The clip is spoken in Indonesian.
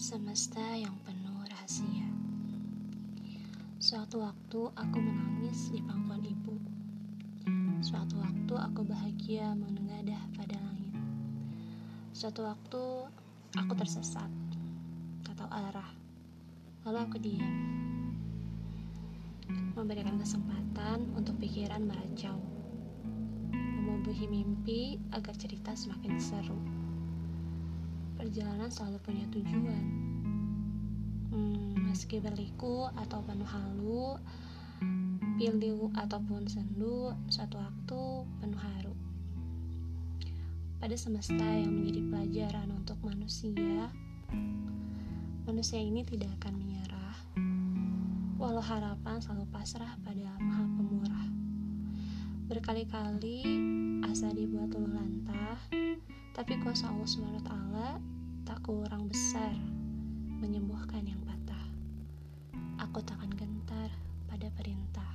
semesta yang penuh rahasia. Suatu waktu aku menangis di pangkuan ibu. Suatu waktu aku bahagia menengadah pada langit. Suatu waktu aku tersesat, tak tahu arah. Lalu aku diam, memberikan kesempatan untuk pikiran meracau, membubuhi mimpi agar cerita semakin seru perjalanan selalu punya tujuan. Hmm, meski berliku atau penuh halu, pilu ataupun sendu, suatu waktu penuh haru. Pada semesta yang menjadi pelajaran untuk manusia, manusia ini tidak akan menyerah, walau harapan selalu pasrah pada Maha Pemurah. Berkali-kali asa dibuat luluh lantah, tapi kuasa Allah SWT tak kurang besar menyembuhkan yang patah. Aku takkan gentar pada perintah.